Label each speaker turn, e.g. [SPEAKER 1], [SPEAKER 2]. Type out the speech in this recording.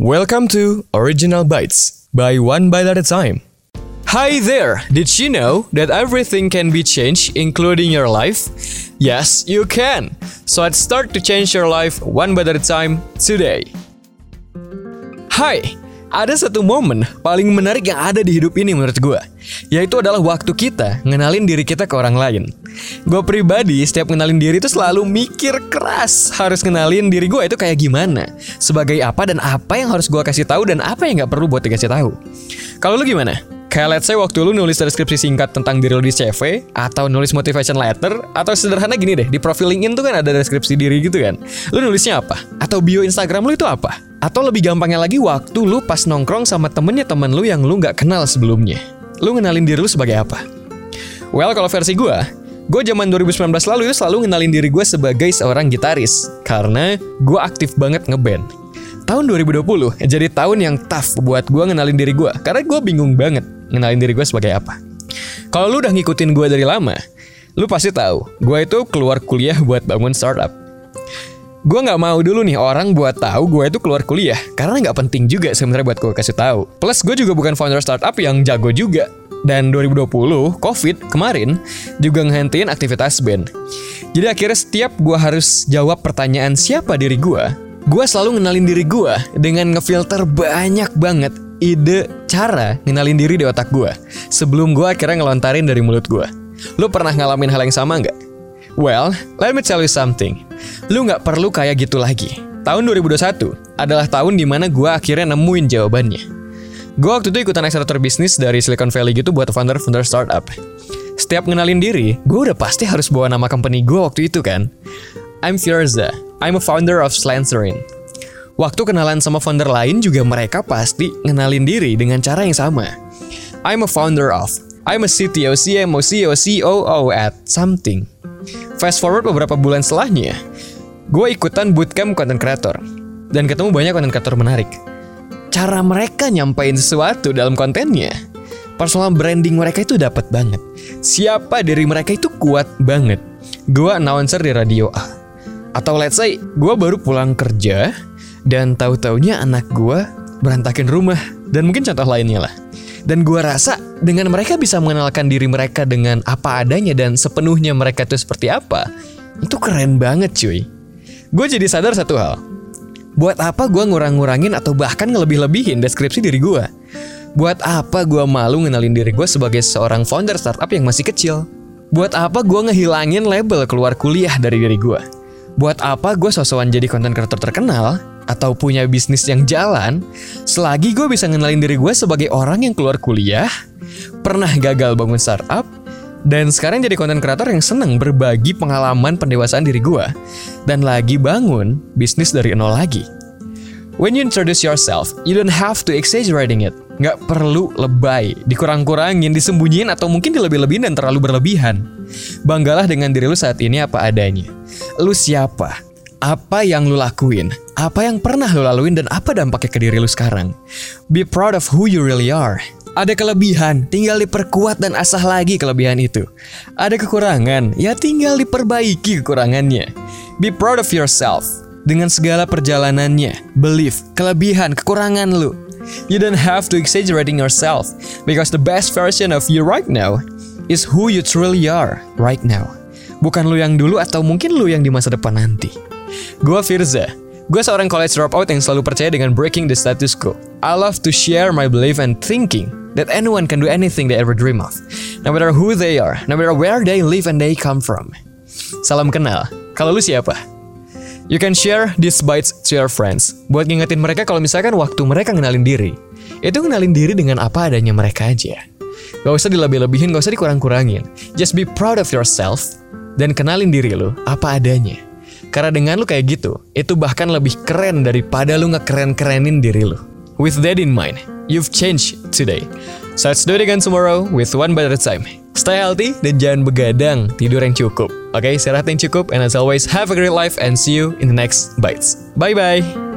[SPEAKER 1] Welcome to Original Bites by One Bite at a Time. Hi there! Did you know that everything can be changed, including your life? Yes, you can! So let's start to change your life one bite at a time today. Hai, ada satu momen paling menarik yang ada di hidup ini menurut gue Yaitu adalah waktu kita ngenalin diri kita ke orang lain Gue pribadi setiap ngenalin diri itu selalu mikir keras Harus ngenalin diri gue itu kayak gimana Sebagai apa dan apa yang harus gue kasih tahu dan apa yang gak perlu buat dikasih tahu Kalau lu gimana? Kayak let's say waktu lu nulis deskripsi singkat tentang diri lu di CV Atau nulis motivation letter Atau sederhana gini deh Di profil LinkedIn tuh kan ada deskripsi diri gitu kan Lu nulisnya apa? Atau bio Instagram lu itu apa? Atau lebih gampangnya lagi waktu lu pas nongkrong sama temennya temen lu yang lu nggak kenal sebelumnya. Lu ngenalin diri lu sebagai apa? Well, kalau versi gue, gue zaman 2019 lalu itu selalu ngenalin diri gue sebagai seorang gitaris. Karena gue aktif banget ngeband. Tahun 2020 jadi tahun yang tough buat gue ngenalin diri gue. Karena gue bingung banget ngenalin diri gue sebagai apa. Kalau lu udah ngikutin gue dari lama, lu pasti tahu, gue itu keluar kuliah buat bangun startup gue nggak mau dulu nih orang buat tahu gue itu keluar kuliah karena nggak penting juga sebenarnya buat gue kasih tahu. Plus gue juga bukan founder startup yang jago juga. Dan 2020, COVID kemarin juga ngehentiin aktivitas band. Jadi akhirnya setiap gue harus jawab pertanyaan siapa diri gue, gue selalu ngenalin diri gue dengan ngefilter banyak banget ide cara ngenalin diri di otak gue sebelum gue akhirnya ngelontarin dari mulut gue. Lo pernah ngalamin hal yang sama nggak? Well, let me tell you something. Lu nggak perlu kayak gitu lagi. Tahun 2021 adalah tahun di mana gue akhirnya nemuin jawabannya. Gue waktu itu ikutan akselerator bisnis dari Silicon Valley gitu buat founder-founder startup. Setiap ngenalin diri, gue udah pasti harus bawa nama company gue waktu itu kan. I'm Firza. I'm a founder of Slancerin. Waktu kenalan sama founder lain juga mereka pasti ngenalin diri dengan cara yang sama. I'm a founder of. I'm a CTO, CMO, CEO, COO at something. Fast forward beberapa bulan setelahnya, gue ikutan bootcamp content creator dan ketemu banyak content creator menarik. Cara mereka nyampain sesuatu dalam kontennya, personal branding mereka itu dapat banget. Siapa dari mereka itu kuat banget. Gue announcer di radio A. Atau let's say, gue baru pulang kerja dan tahu-taunya anak gue berantakin rumah dan mungkin contoh lainnya lah. Dan gue rasa dengan mereka bisa mengenalkan diri mereka dengan apa adanya dan sepenuhnya mereka itu seperti apa, itu keren banget cuy. Gue jadi sadar satu hal. Buat apa gue ngurang-ngurangin atau bahkan ngelebih-lebihin deskripsi diri gue? Buat apa gue malu ngenalin diri gue sebagai seorang founder startup yang masih kecil? Buat apa gue ngehilangin label keluar kuliah dari diri gue? Buat apa gue sosokan jadi konten kreator terkenal atau punya bisnis yang jalan, selagi gue bisa ngenalin diri gue sebagai orang yang keluar kuliah, pernah gagal bangun startup, dan sekarang jadi konten kreator yang seneng berbagi pengalaman pendewasaan diri gue, dan lagi bangun bisnis dari nol lagi. When you introduce yourself, you don't have to exaggerating it. Nggak perlu lebay, dikurang-kurangin, disembunyiin, atau mungkin dilebih-lebihin dan terlalu berlebihan. Banggalah dengan diri lu saat ini apa adanya. Lu siapa? Apa yang lu lakuin? Apa yang pernah lu laluin dan apa dampaknya ke diri lu sekarang? Be proud of who you really are. Ada kelebihan, tinggal diperkuat dan asah lagi kelebihan itu. Ada kekurangan, ya tinggal diperbaiki kekurangannya. Be proud of yourself. Dengan segala perjalanannya, believe, kelebihan, kekurangan lu. You don't have to exaggerating yourself because the best version of you right now is who you truly are right now. Bukan lu yang dulu atau mungkin lu yang di masa depan nanti. Gua Firza. Gue seorang college dropout yang selalu percaya dengan breaking the status quo. I love to share my belief and thinking that anyone can do anything they ever dream of. No matter who they are, no matter where they live and they come from. Salam kenal. Kalau lu siapa? You can share these bites to your friends. Buat ngingetin mereka kalau misalkan waktu mereka ngenalin diri, itu ngenalin diri dengan apa adanya mereka aja. Gak usah dilebih-lebihin, gak usah dikurang-kurangin. Just be proud of yourself dan kenalin diri lu apa adanya. Karena dengan lu kayak gitu, itu bahkan lebih keren daripada lu ngekeren-kerenin diri lu. With that in mind, you've changed today. So let's do it again tomorrow with one a time. Stay healthy dan jangan begadang, tidur yang cukup. Oke, okay, istirahat yang cukup and as always have a great life and see you in the next bites. Bye bye.